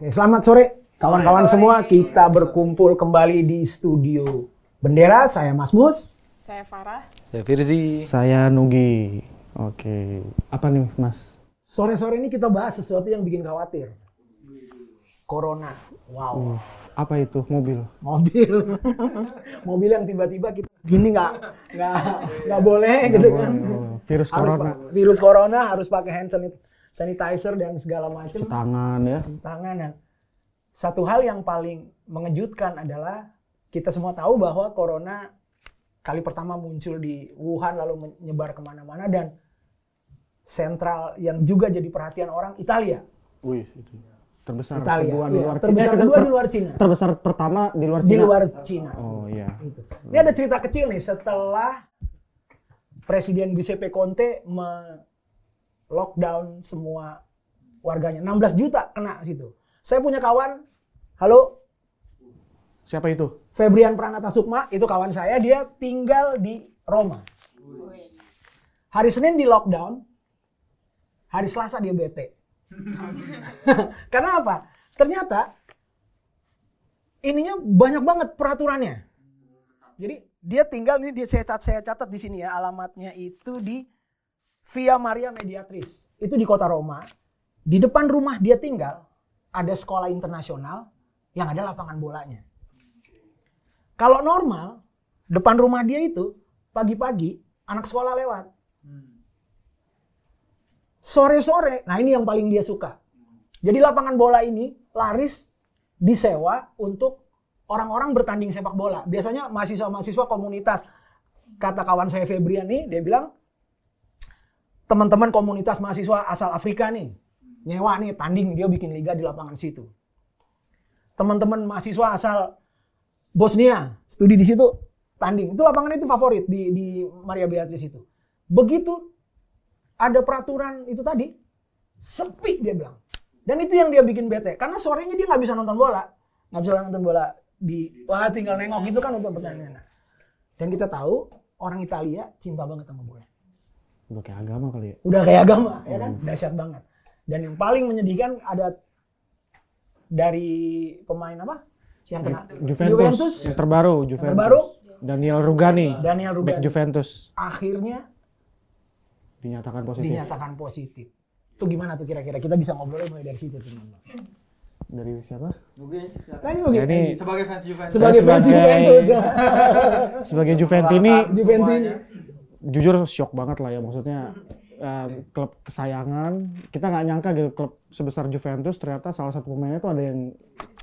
Oke, selamat sore kawan-kawan semua. Kita berkumpul kembali di studio Bendera. Saya Mas Mus. Saya Farah. Saya Firzi. Saya Nugi. Oke. Apa nih, Mas? Sore-sore ini kita bahas sesuatu yang bikin khawatir. Corona. Wow. Apa itu? Mobil. Mobil. Mobil yang tiba-tiba kita gini nggak nggak nggak boleh gitu kan. Oh, virus Harus corona. virus corona harus pakai hand sanit- sanitizer dan segala macam. Tangan ya. tangan dan satu hal yang paling mengejutkan adalah kita semua tahu bahwa corona kali pertama muncul di Wuhan lalu menyebar ke mana-mana dan sentral yang juga jadi perhatian orang Italia Wih, itu. Terbesar Italia kedua di Iya, luar Cina. terbesar Eh, kedua di luar Cina Terbesar pertama di luar Cina. di luar Cina Oh iya. Gitu. ini ada cerita kecil nih setelah Presiden Giuseppe Conte me lockdown semua warganya 16 juta kena situ saya punya kawan halo Siapa itu? Febrian Pranata Sukma itu kawan saya dia tinggal di Roma. Hari Senin di lockdown, hari Selasa dia bete. Karena apa? Ternyata ininya banyak banget peraturannya. Jadi dia tinggal ini dia saya catat, saya catat di sini ya alamatnya itu di Via Maria Mediatrice. Itu di kota Roma. Di depan rumah dia tinggal ada sekolah internasional yang ada lapangan bolanya. Kalau normal, depan rumah dia itu pagi-pagi anak sekolah lewat. Sore-sore, nah ini yang paling dia suka. Jadi lapangan bola ini laris disewa untuk orang-orang bertanding sepak bola. Biasanya mahasiswa-mahasiswa komunitas. Kata kawan saya Febrian nih, dia bilang teman-teman komunitas mahasiswa asal Afrika nih nyewa nih tanding dia bikin liga di lapangan situ. Teman-teman mahasiswa asal Bosnia studi di situ tanding. Itu lapangan itu favorit di di Maria Beatrice itu. Begitu ada peraturan itu tadi sepi dia bilang. Dan itu yang dia bikin bete karena sorenya dia nggak bisa nonton bola. Nggak bisa nonton bola di wah tinggal nengok gitu kan untuk pertandingan. Dan kita tahu orang Italia cinta banget sama bola Udah kayak agama kali ya. udah kayak agama ya kan dahsyat banget dan yang paling menyedihkan ada dari pemain apa yang kena Juventus, yang terbaru, Juventus. terbaru Daniel Rugani. Daniel Back Rugani Juventus akhirnya dinyatakan positif dinyatakan positif. Itu gimana tuh kira-kira? Kita bisa ngobrolnya mulai dari situ teman-teman. dari siapa? Mungkin Nah sebagai fans Juventus. sebagai fans sebagai- Juventus. Sebagai Juventini Juventus jujur shock banget lah ya maksudnya eh, klub kesayangan kita nggak nyangka gitu klub sebesar Juventus ternyata salah satu pemainnya itu ada yang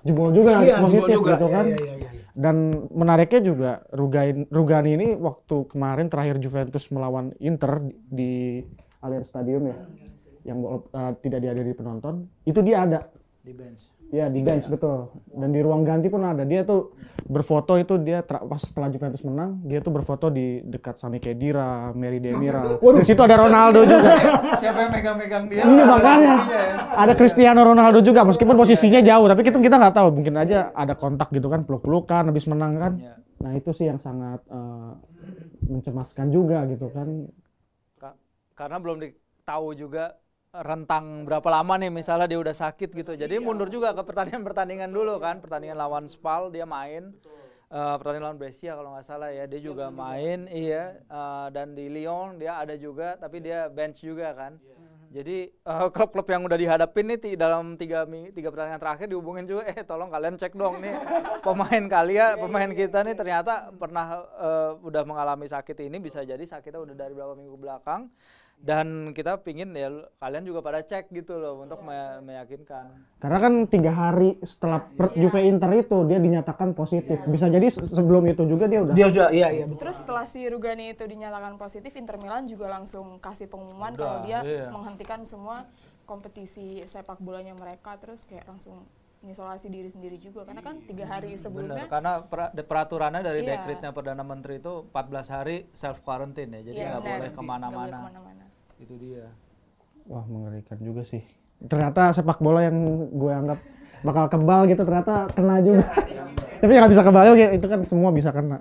jebol juga Iya, positif jebol juga. gitu kan Iya, iya, iya, iya. dan menariknya juga Rugain, Rugani ini waktu kemarin terakhir Juventus melawan Inter di Allianz Stadium ya yang eh, tidak dihadiri penonton itu dia ada di bench. Ya di bench betul. Dan di ruang ganti pun ada. Dia tuh berfoto itu dia pas setelah Juventus menang, dia tuh berfoto di dekat Sami Khedira, Mary Demiral. Di situ ada Ronaldo juga. Siapa yang megang-megang dia? Iya makanya. Iya, ya. Ada Cristiano Ronaldo juga meskipun posisinya jauh, tapi kita kita nggak tahu. Mungkin aja ada kontak gitu kan, peluk-pelukan habis menang kan. Iya. Nah, itu sih yang sangat eh, mencemaskan juga gitu kan. Ka- Karena belum ditahu juga rentang berapa lama nih misalnya dia udah sakit gitu. Jadi mundur juga ke pertandingan-pertandingan dulu kan. Pertandingan lawan Spal dia main. Eh, pertandingan lawan Brescia kalau nggak salah ya dia juga main iya. Eh, dan di Lyon dia ada juga tapi dia bench juga kan. Jadi eh, klub-klub yang udah dihadapin nih ti- dalam tiga tiga pertandingan terakhir dihubungin juga eh tolong kalian cek dong nih pemain kalian pemain kita nih ternyata pernah eh, udah mengalami sakit ini bisa jadi sakitnya udah dari beberapa minggu belakang dan kita pingin ya kalian juga pada cek gitu loh untuk me- meyakinkan Karena kan tiga hari setelah per- Juve Inter itu dia dinyatakan positif. Bisa jadi se- sebelum itu juga dia udah Dia sudah iya iya betul. Terus setelah si Rugani itu dinyatakan positif, Inter Milan juga langsung kasih pengumuman kalau dia iya. menghentikan semua kompetisi sepak bolanya mereka, terus kayak langsung mengisolasi diri sendiri juga karena kan tiga hari bener sebelumnya karena per- de- peraturannya dari Iya. dekretnya perdana menteri itu 14 hari self quarantine ya jadi Iya, nggak benar. boleh ke mana-mana. Itu dia Wah mengerikan juga sih. Ternyata sepak bola yang gue anggap bakal kebal gitu ternyata kena juga. Tapi ya nggak bisa kebal juga itu kan semua bisa kena.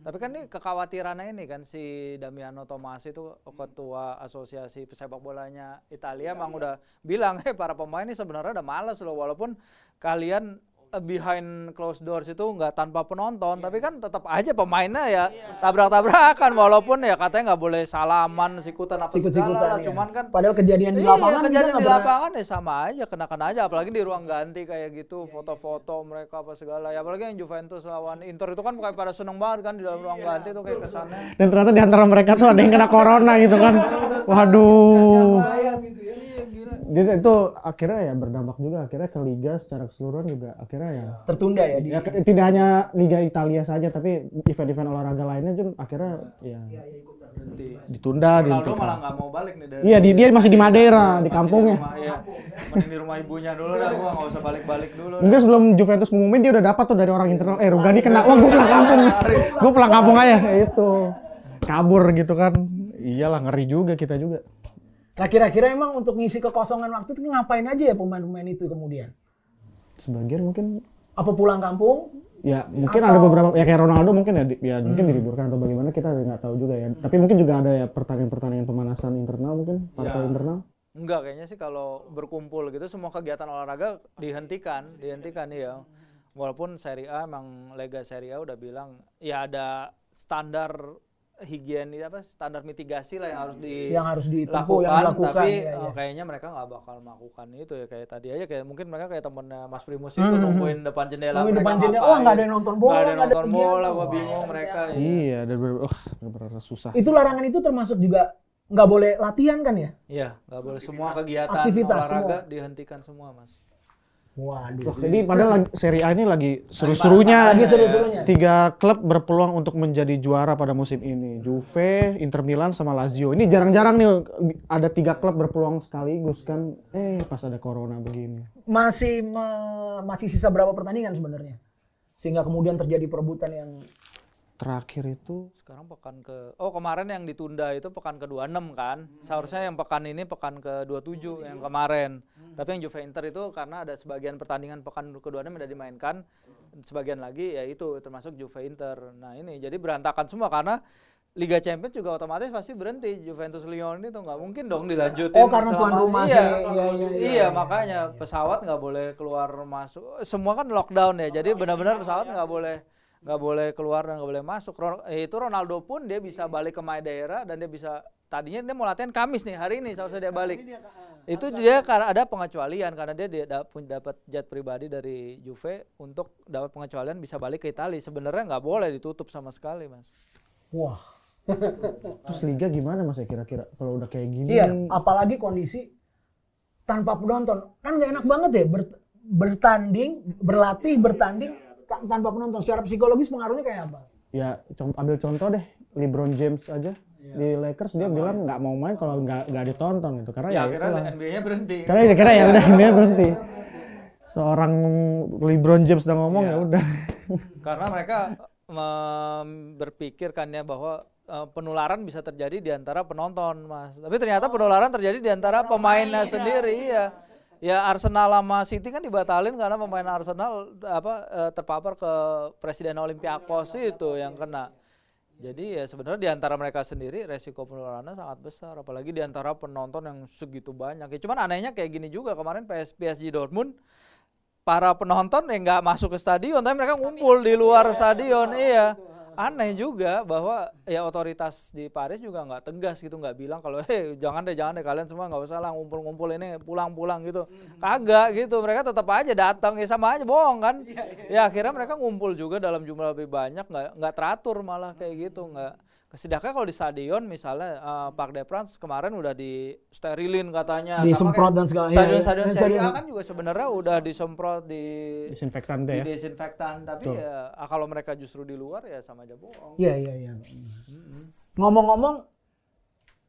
Tapi kan ini kekhawatirannya ini kan si Damiano Tomasi itu ketua asosiasi pesepak bolanya Italia emang udah bilang, eh para pemain ini sebenarnya udah males loh walaupun kalian behind closed doors itu nggak tanpa penonton, tapi kan tetap aja pemainnya ya tabrak-tabrakan walaupun ya katanya nggak boleh salaman, sikutan apa segala Sikut-sikutan lah. ya. Cuman kan Padahal kejadian di Iya, lapangan kita kejadian di pernah- lapangan ya sama aja kena-kena aja apalagi di ruang ganti kayak gitu foto-foto mereka apa segala. Ya apalagi yang Juventus lawan Inter itu kan kayak pada seneng banget kan di dalam ruang ganti tuh kayak kesannya. Dan ternyata di antara mereka tuh ada yang kena corona gitu kan. Waduh. iya itu akhirnya ya berdampak juga akhirnya ke liga secara keseluruhan juga akhirnya ya tertunda ya di ya tidak hanya liga Italia saja tapi event-event olahraga lainnya juga akhirnya ya berhenti ditunda Ronaldo malah nggak mau balik nih dari Iya, di, dia masih di Madeira, di kampungnya. rumah, iya. mending di rumah ibunya dulu dah gua nggak usah balik-balik dulu. Mungkin sebelum Juventus ngumumin dia udah dapat tuh dari orang internal. Eh, Rugani kena. Wah, gue pulang kampung. gue pulang kampung aja. Ya, itu. Kabur gitu kan. Iyalah, ngeri juga kita juga. Nah kira-kira emang untuk ngisi kekosongan waktu itu ngapain aja ya pemain-pemain itu kemudian? Sebagian mungkin Apa pulang kampung? ya mungkin ada beberapa ya kayak Ronaldo mungkin ya, ya mungkin diliburkan atau bagaimana kita nggak tahu juga ya. Tapi mungkin juga ada ya pertandingan-pertandingan pemanasan internal mungkin partai Ya. internal. Enggak, kayaknya sih kalau berkumpul gitu semua kegiatan olahraga dihentikan, dihentikan ya. Walaupun Serie A emang Lega Serie A udah bilang ya ada standar higienis apa standar mitigasi lah yang harus di Yang harus ditempuh, yang dilakukan. tapi Iya, eh, iya. kayaknya mereka nggak bakal melakukan itu ya kayak tadi aja kayak mungkin mereka kayak temennya Mas Primus itu nungguin depan jendela Nungguin depan jendela, wah, nggak ada yang nonton bola, nggak ada yang ada nonton kegiatan. bola gua bingung mereka ya. Iya, dan wah, bener-bener susah. Itu larangan itu termasuk juga nggak boleh latihan kan ya? Iya, nggak boleh semua kegiatan Aktivitas olahraga semua. dihentikan semua, Mas. Waduh. Wah, jadi padahal lagi, Serie A ini lagi seru-serunya. Lagi seru-serunya. Tiga klub berpeluang untuk menjadi juara pada musim ini. Juve, Inter Milan, sama Lazio. Ini jarang-jarang nih ada tiga klub berpeluang sekaligus kan. Eh, pas ada corona begini. Masih me- masih sisa berapa pertandingan sebenarnya? Sehingga kemudian terjadi perebutan yang Terakhir itu Sekarang pekan ke Oh, kemarin yang ditunda itu pekan ke-26 kan. Seharusnya yang pekan ini pekan ke-27 yang kemarin. Tapi yang Juve Inter itu karena ada sebagian pertandingan pekan ke-26 yang udah dimainkan, sebagian lagi ya itu termasuk Juve Inter. Nah, ini jadi berantakan semua karena Liga Champions juga otomatis pasti berhenti. Juventus Lyon itu nggak mungkin dong dilanjutin. Oh, karena tuan rumah iya, sih. Iya, iya, iya. iya, makanya pesawat nggak boleh keluar masuk. Semua kan lockdown ya. Jadi benar-benar pesawat nggak boleh nggak boleh keluar dan nggak boleh masuk. Ron- eh, itu Ronaldo pun dia bisa balik ke Madeira dan dia bisa tadinya dia mau latihan Kamis nih hari ini seharusnya dia balik. Itu dia karena ada pengecualian karena dia dia dapat jet pribadi dari Juve untuk dapat pengecualian bisa balik ke Italia. Sebenarnya nggak boleh ditutup sama sekali, Mas. wah. terus liga gimana Mas ya kira-kira kalau udah kayak gini? Iya, apalagi kondisi tanpa penonton. Kan nggak enak banget ya ber- bertanding, berlatih, bertanding ta- tanpa penonton. Secara psikologis pengaruhnya kayak apa? Ya, ambil contoh deh LeBron James aja di Lakers dia bilang nggak mau main kalau nggak nggak ditonton gitu karena ya, Ya, akhirnya itulah. NBA-nya berhenti. Karena ya kira ya udah dia berhenti. Seorang LeBron James udah ngomong ya udah. karena mereka mem- berpikir kan ya bahwa eh, penularan bisa terjadi di antara penonton mas tapi ternyata penularan terjadi di antara pemainnya sendiri ya ya Arsenal sama City kan dibatalin karena pemain Arsenal apa eh, terpapar ke Presiden Olympiakos itu yang kena. Jadi ya sebenarnya di antara mereka sendiri resiko penularannya sangat besar apalagi di antara penonton yang segitu banyak. Ya cuman anehnya kayak gini juga kemarin PS, PSG Dortmund para penonton yang nggak masuk ke stadion tapi mereka ngumpul di luar stadion iya aneh juga bahwa ya otoritas di Paris juga nggak tegas gitu nggak bilang kalau eh jangan deh jangan deh kalian semua nggak usah lah ngumpul-ngumpul ini pulang-pulang gitu. Kagak gitu mereka tetap aja datang ya sama aja bohong kan? Ya akhirnya mereka ngumpul juga dalam jumlah lebih banyak nggak nggak teratur malah kayak gitu nggak Sedangkan kalau di stadion misalnya eh, Parc des Princes kemarin udah di sterilin katanya. Sama Disemprot kayak dan segala- iya, Stadion-stadion iya. Serie A Stadion- kan juga sebenarnya udah disemprot di Disinfektan di ya. desinfektan tapi ya ah, kalau mereka justru di luar ya sama aja bohong. Iya, iya, iya. Ngomong-ngomong,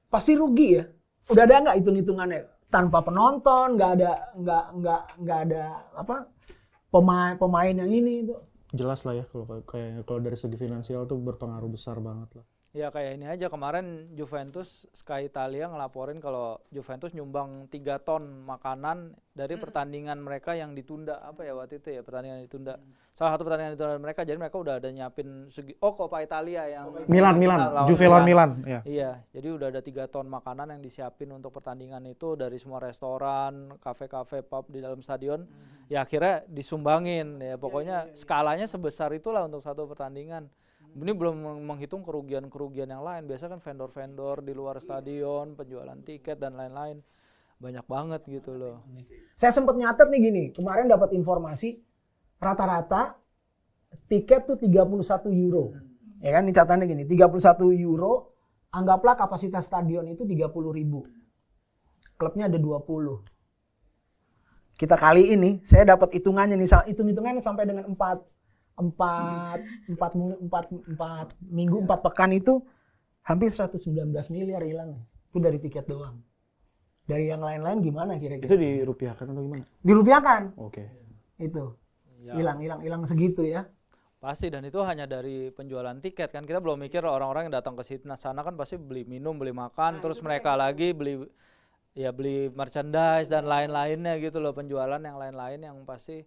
pasti rugi ya. Udah ada nggak hitung-hitungannya? Tanpa penonton, nggak ada, nggak, nggak, nggak ada apa pemain pemain yang ini itu. Jelas lah ya kalau kayak kalau dari segi finansial tuh berpengaruh besar banget lah. Ya kayak ini aja. Kemarin Juventus Sky Italia ngelaporin kalau Juventus nyumbang 3 ton makanan dari pertandingan mereka yang ditunda. Apa ya waktu itu ya pertandingan yang ditunda. Salah satu pertandingan ditunda mereka jadi mereka udah ada nyiapin segi oh Coppa Italia yang Milan Milan. Juve lawan Milan ya. Iya, jadi udah ada tiga ton makanan yang disiapin untuk pertandingan itu dari semua restoran, kafe-kafe, pub di dalam stadion. Ya akhirnya disumbangin. Ya pokoknya skalanya sebesar itulah untuk satu pertandingan. Ini belum meng- menghitung kerugian-kerugian yang lain. Biasa kan vendor-vendor di luar stadion, penjualan tiket dan lain-lain. Banyak banget gitu loh. Saya sempat nyatet nih gini, kemarin dapat informasi rata-rata tiket tuh 31 euro. Ya kan, ini catatannya gini, 31 euro, anggaplah kapasitas stadion itu 30 ribu. Klubnya ada 20. Kita kali ini, saya dapat hitungannya nih, hitung-hitungannya sampai dengan 4 empat, empat, empat, empat minggu, empat pekan itu hampir 119 miliar hilang. Itu dari tiket doang. Dari yang lain-lain gimana kira-kira? itu dirupiahkan atau gimana dirupiahkan oke itu Ya. hilang hilang hilang segitu ya Pasti dan itu hanya dari penjualan tiket kan kita belum mikir orang-orang yang datang ke sini sana kan pasti beli minum, beli makan, terus mereka lagi beli ya beli merchandise dan lain-lainnya gitu loh penjualan yang lain-lain yang pasti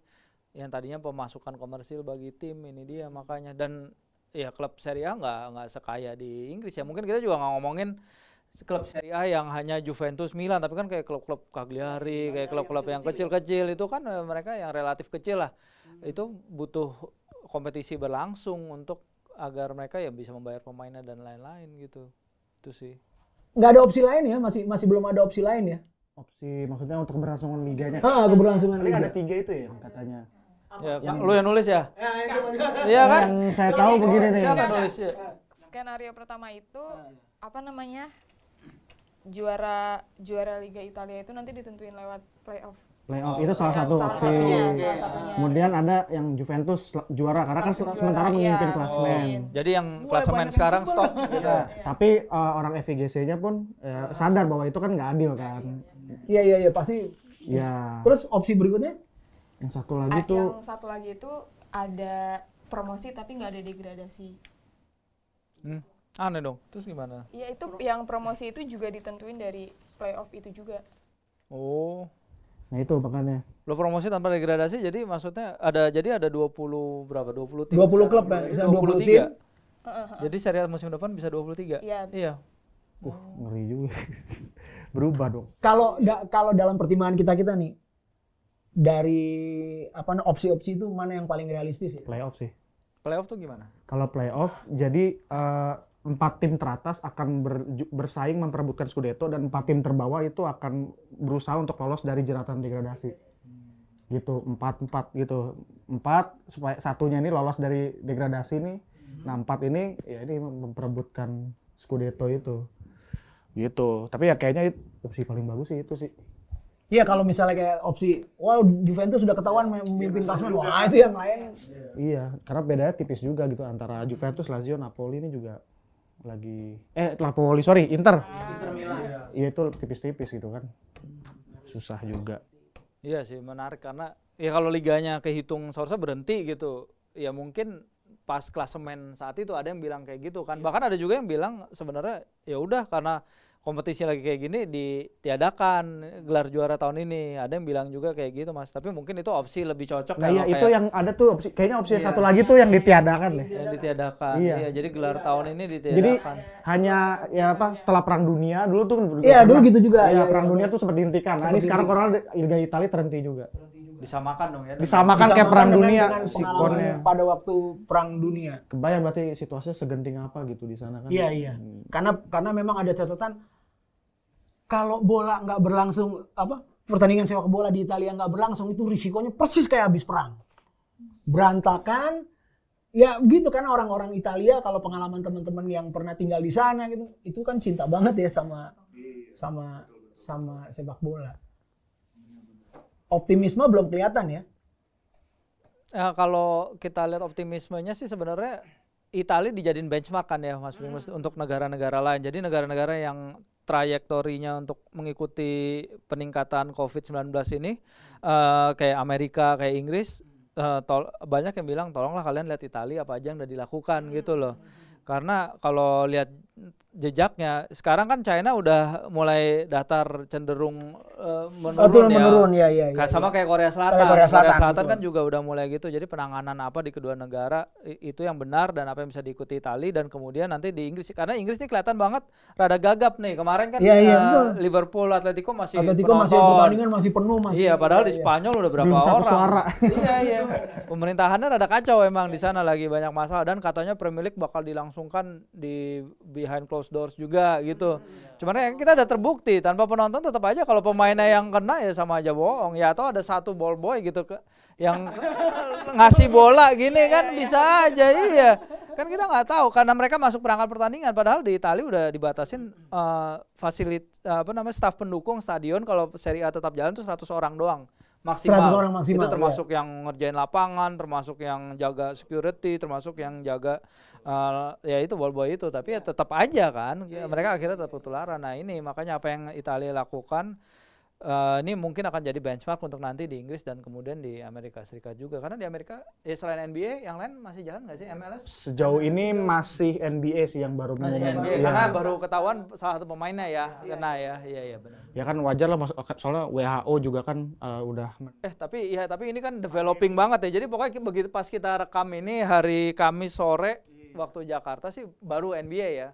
yang tadinya pemasukan komersil bagi tim ini dia makanya. Dan ya klub Serie A nggak nggak sekaya di Inggris ya. Mungkin kita juga nggak ngomongin klub Serie A yang hanya Juventus, Milan, tapi kan kayak klub-klub Cagliari, kayak klub-klub yang kecil-kecil. itu kan eh, mereka yang relatif kecil lah. Itu butuh kompetisi berlangsung untuk agar mereka ya bisa membayar pemainnya dan lain-lain gitu. Itu sih. nggak ada opsi lain ya? Masih masih belum ada opsi lain ya? Opsi maksudnya untuk keberlangsungan liganya. Ah keberlangsungan Paling ada liga. tiga itu ya katanya Ya, kan, lu yang nulis ya? Iya kan? yang saya tahu begini nih Siapa yang nulis ya? Skenario pertama itu apa namanya? Juara juara Liga Italia itu nanti ditentuin lewat playoff. playoff itu salah satu salah opsi satunya, salah satunya. kemudian ada yang Juventus juara karena kan Langsung sementara juara, memimpin iya. klasemen Jadi yang klasemen sekarang stop. Ya, tapi eh, orang FIGC-nya pun eh, sadar bahwa itu kan nggak adil kan. iya iya iya pasti Ya, terus opsi berikutnya yang satu Ah, lagi tuh yang satu lagi itu ada promosi tapi nggak ada degradasi. Hmm. Aneh dong. Terus gimana? Iya itu yang promosi itu juga ditentuin dari playoff itu juga. Oh. nah itu makanya Lo promosi tanpa degradasi jadi maksudnya ada jadi ada 20 berapa? 20 tim. 20 klub ya bisa 20 tim 23. Jadi seri A musim depan bisa 23. Iya. Iya. uh ngeri juga. Berubah dong. kalau da- kalau dalam pertimbangan kita kita nih dari apa namanya, opsi-opsi itu mana yang paling realistis ya Playoff sih. Playoff tuh gimana? Kalau playoff jadi eh, empat tim teratas akan berju- bersaing memperebutkan Scudetto dan empat tim terbawah itu akan berusaha untuk lolos dari jeratan degradasi. Gitu, empat empat gitu. Empat supaya satunya ini lolos dari degradasi nih. Nah empat ini ya ini memperebutkan Scudetto itu. Gitu. Tapi ya kayaknya itu opsi paling bagus sih itu sih. Iya kalau misalnya kayak opsi wow Juventus sudah ketahuan memimpin klasemen wah itu yang lain Iya, karena bedanya tipis juga gitu antara Juventus, Lazio, Napoli ini juga lagi eh Napoli sorry Inter. Iya itu tipis-tipis gitu kan. Susah juga. Iya sih menarik karena ya kalau liganya kehitung seharusnya berhenti gitu. Ya mungkin pas klasemen saat itu ada yang bilang kayak gitu kan. Bahkan ada juga yang bilang sebenarnya ya udah karena kompetisi lagi kayak gini ditiadakan gelar juara tahun ini. Ada yang bilang juga kayak gitu Mas. Tapi mungkin itu opsi lebih cocok Nah kalau iya itu yang ada tuh opsi kayaknya opsi yang Iya. satu lagi tuh yang ditiadakan deh. yang ditiadakan. Iya. Iya. jadi gelar tahun ini Jadi ditiadakan. hanya ya apa setelah perang dunia dulu tuh Iya, dulu gitu juga. Iya, Iya, perang iya. dunia tuh sempat dihentikan. Nah, ini sekarang corona Liga Italia terhenti juga. disamakan dong ya. Disamakan kayak perang dunia sikonnya. pada waktu perang dunia Kebayang berarti situasinya segenting apa gitu di sana kan. Iya iya. Karena karena memang ada catatan kalau bola nggak berlangsung apa pertandingan sepak bola di Italia nggak berlangsung itu risikonya persis kayak habis perang. Berantakan. Ya gitu kan orang-orang Italia kalau pengalaman teman-teman yang pernah tinggal di sana gitu itu kan cinta banget ya sama sama sama sepak bola. Optimisme belum kelihatan ya. Ya, kalau kita lihat optimismenya sih sebenarnya Italia dijadiin benchmark kan ya Mas Primus untuk negara-negara lain. Jadi negara-negara yang trayektorinya untuk mengikuti peningkatan COVID-19 ini eh, kayak Amerika, kayak Inggris eh, tol- banyak yang bilang tolonglah kalian lihat Italia apa aja yang udah dilakukan gitu loh. Karena kalau lihat jejaknya sekarang kan China udah mulai datar cenderung eh, menurun, Oh, turun ya. menurun ya ya. Kayak ya, sama ya. kayak Korea Selatan. Kayak Korea Selatan, betul. kan juga udah mulai gitu. Jadi penanganan apa di kedua negara itu yang benar dan apa yang bisa diikuti Itali dan kemudian nanti di Inggris karena Inggris ini kelihatan banget rada gagap nih. Kemarin kan iya, eh, betul. Liverpool Atletico masih Atletico masih penonton. pertandingan masih penuh masih. Iya, padahal di Iya. Spanyol udah berapa Belum orang. suara. iya, iya. Pemerintahannya rada kacau emang di sana lagi banyak masalah dan katanya Premier League bakal dilangsungkan di behind closed doors juga gitu. Cuman ya kita udah terbukti tanpa penonton tetap aja kalau pemainnya yang kena ya sama aja bohong. Ya atau ada satu ball boy gitu ke yang ngasih bola gini kan bisa aja iya. Kan kita nggak tahu karena mereka masuk perangkat pertandingan padahal di Italia udah dibatasin eh, fasilit apa namanya staf pendukung stadion kalau Serie A tetap jalan tuh 100 orang doang maksimal. 100 orang maksimal, Itu iya. termasuk yang ngerjain lapangan, termasuk yang jaga security, termasuk yang jaga eh, ya itu ball boy itu. Tapi ya tetap aja kan, ya, mereka akhirnya tetap ketularan. Nah ini makanya apa yang Italia lakukan eh, ini mungkin akan jadi benchmark untuk nanti di Inggris dan kemudian di Amerika Serikat juga. Karena di Amerika ya selain NBA yang lain masih jalan nggak sih MLS? Sejauh ini masih NBA sih yang baru Masih. NBA Iya. karena baru ketahuan salah satu pemainnya ya kena ya. Iya iya benar. Ya kan wajar lah soalnya WHO juga kan eh, udah Eh tapi ya tapi ini kan developing banget ya. Jadi pokoknya begitu pas kita rekam ini hari Kamis sore waktu Jakarta sih baru NBA ya.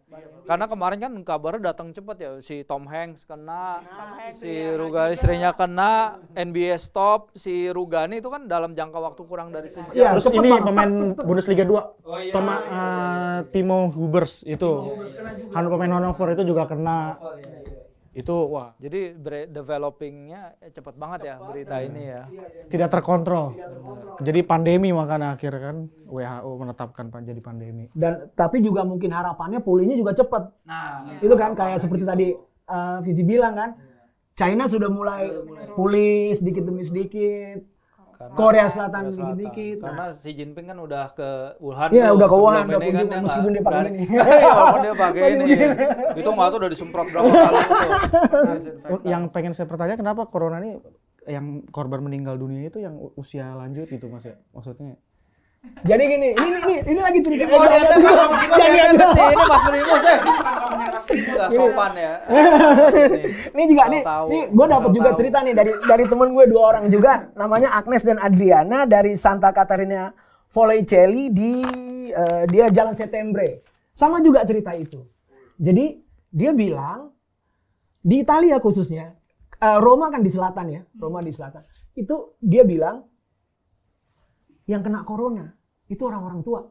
Karena kemarin kan kabarnya datang cepet ya si Tom Hanks kena, si Rugani istrinya kena, NBA stop, si Rugani itu kan dalam jangka waktu kurang dari sejam. Iya, Terus ini banget. pemain Bundesliga 2. Oh, iya. Toma, eh, Timo Hubers itu. Han pemain Hannover itu juga kena. Itu wah, Jadi developingnya cepet banget ya berita ini ya. tidak terkontrol. Jadi pandemi makanya akhirnya kan WHO menetapkan jadi pandemi. Dan tapi juga mungkin harapannya pulihnya juga cepat. Nah, Itu kan kayak seperti tadi eh Fiji bilang kan. China sudah mulai pulih sedikit demi sedikit. Korea Selatan dikit-dikit. Nah, Karena Xi Jinping kan udah ke Wuhan. Iya, tuh udah ke Wuhan, udah kan dia meskipun dia pakai berani. ini. Iya, walaupun dia pakai Pakai ini. Itu nggak tahu udah disemprot berapa kali itu. Yang pengen saya pertanyaan kenapa corona ini yang korban meninggal dunia itu yang usia lanjut gitu Mas ya? Maksudnya Jadi gini, ini ini ini lagi cerita. Oh, dia ada jangan. ke sini Mas Primus ya. Enggak sopan ya. Ini juga nih, nih gue dapat juga cerita nih dari dari temen gue dua orang juga, namanya Agnes dan Adriana dari Santa Catarina Volticelli di eh, dia Jalan Settembre. Sama juga cerita itu. Jadi dia bilang di Italia khususnya, eh, Roma kan di selatan ya, Roma di selatan. Itu dia bilang yang kena corona itu orang-orang tua.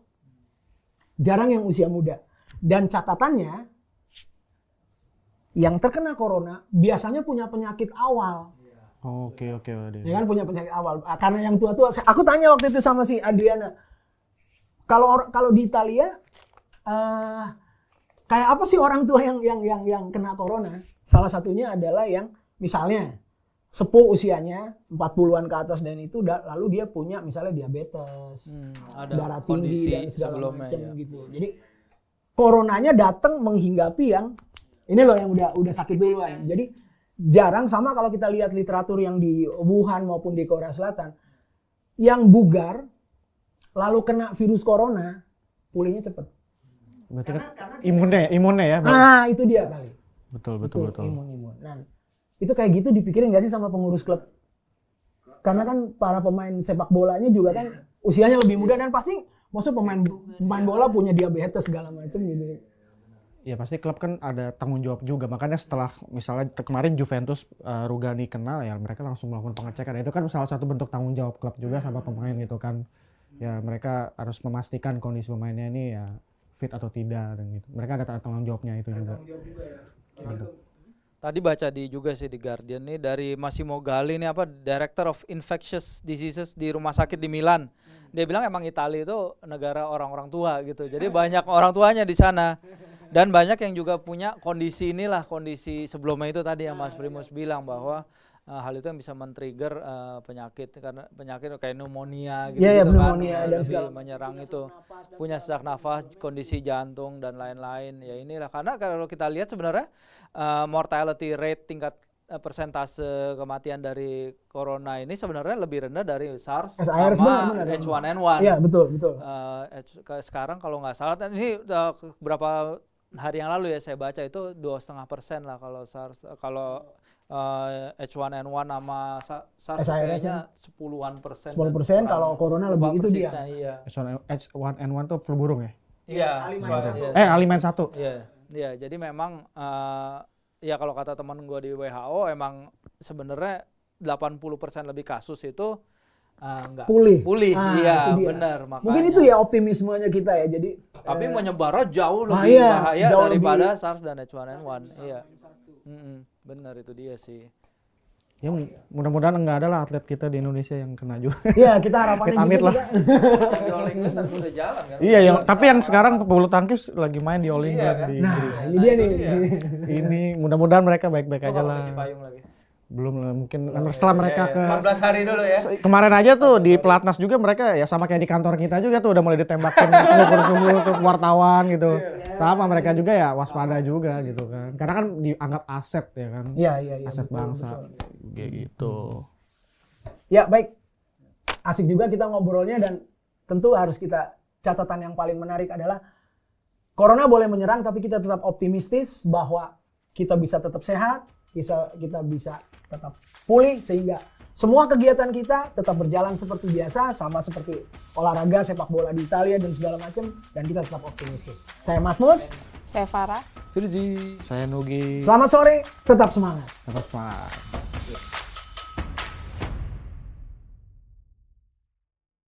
Jarang yang usia muda. Dan catatannya yang terkena corona biasanya punya penyakit awal. oh, oke oke. Ya kan punya penyakit awal. Ah, Karena yang tua-tua aku tanya waktu itu sama si Adriana. Kalau kalau di Italia eh kayak apa sih orang tua yang yang yang yang kena corona? Salah satunya adalah yang misalnya sepuh usianya 40-an ke atas dan itu da- lalu dia punya misalnya diabetes, Hmm, ada darah kondisi tinggi dan segala sebelumnya, macam ya. gitu. Jadi coronanya datang menghinggapi yang ini loh yang udah udah sakit duluan. Jadi jarang sama kalau kita lihat literatur yang di Wuhan maupun di Korea Selatan yang bugar lalu kena virus corona pulihnya cepet. Berarti kan imunnya ya, imunnya ya. Bang? Nah itu dia kali. Betul betul betul. Imun imun. Nah itu kayak gitu dipikirin gak sih sama pengurus klub? Karena kan para pemain sepak bolanya juga kan usianya lebih muda dan pasti maksud pemain pemain bola punya diabetes segala macam gitu. Ya pasti klub kan ada tanggung jawab juga. Makanya setelah misalnya kemarin Juventus eh, Rugani kenal ya mereka langsung melakukan pengecekan. Itu kan salah satu bentuk tanggung jawab klub juga sama pemain gitu kan. Ya mereka harus memastikan kondisi pemainnya ini ya fit atau tidak dan gitu. Mereka ada tanggung jawabnya itu juga. Tadi baca di juga sih di Guardian nih dari Massimo Galli ini apa Director of Infectious Diseases di rumah sakit di Milan. Dia bilang emang Italia itu negara orang-orang tua gitu. Jadi banyak orang tuanya di sana. Dan banyak yang juga punya kondisi inilah kondisi sebelumnya itu tadi yang Mas Primus bilang bahwa eh, hal itu yang bisa men-trigger eh, penyakit karena penyakit kayak pneumonia gitu, iya, kan, pneumonia eh, dan segala- menyerang itu punya sesak nafas, kondisi jantung dan lain-lain. Ya inilah karena kalau kita lihat sebenarnya uh, mortality rate tingkat persentase kematian dari corona ini sebenarnya lebih rendah dari SARS SARS, sama benar, benar. H1N1. Iya, betul, betul. H- ke- sekarang kalau nggak salah ini ke- berapa hari yang lalu ya saya baca itu dua setengah persen lah kalau SARS kalau eh, H1N1 sama Sa- SARS SARS kayaknya sepuluhan persen. 10%, dan kalau corona lebih itu dia. Iya. H1N1 tuh flu burung ya? Iya. A5N1. iya. Eh, A5N1. Iya, iya. Jadi memang eh, ya kalau kata teman gue di WHO emang sebenarnya 80% lebih kasus itu eh, enggak Pulih. Pulih, Ah, iya, benar. Makanya. Mungkin itu ya optimismenya kita ya. Jadi Tapi eh, menyebarnya jauh lebih iya, bahaya jauh daripada lebih- SARS dan H1N1. Iya. Mm-mm, benar itu dia sih. Ya mudah-mudahan enggak ada lah atlet kita di Indonesia yang kena juga. Iya, kita harapannya Amit gitu lah. All England kan udah jalan kan? iya, yang tapi yang sekarang pebulu tangkis lagi main di All Iya, England kan? di Nah, Inggris. ini dia itu nih. Ini mudah-mudahan mereka baik-baik aja lah. lagi. Belum lah, mungkin setelah mereka Iya, ke iya. 14 hari dulu ya. kemarin aja tuh di pelatnas juga mereka ya sama kayak di kantor kita juga tuh udah mulai ditembakin sungguh-sungguh untuk wartawan gitu. Sama mereka juga ya waspada juga gitu kan. Karena kan dianggap aset ya kan. Iya, iya, iya. aset betul, bangsa. betul. Kayak gitu. Ya, baik. Asik juga kita ngobrolnya dan tentu harus kita catatan yang paling menarik adalah corona boleh menyerang tapi kita tetap optimistis bahwa kita bisa tetap sehat, bisa kita bisa tetap pulih sehingga semua kegiatan kita tetap berjalan seperti biasa sama seperti olahraga sepak bola di Italia dan segala macam dan kita tetap optimistis. Saya Mas Mus, Saya Farah. Firzi. Saya Nugi. selamat sore, tetap semangat. Tetap semangat.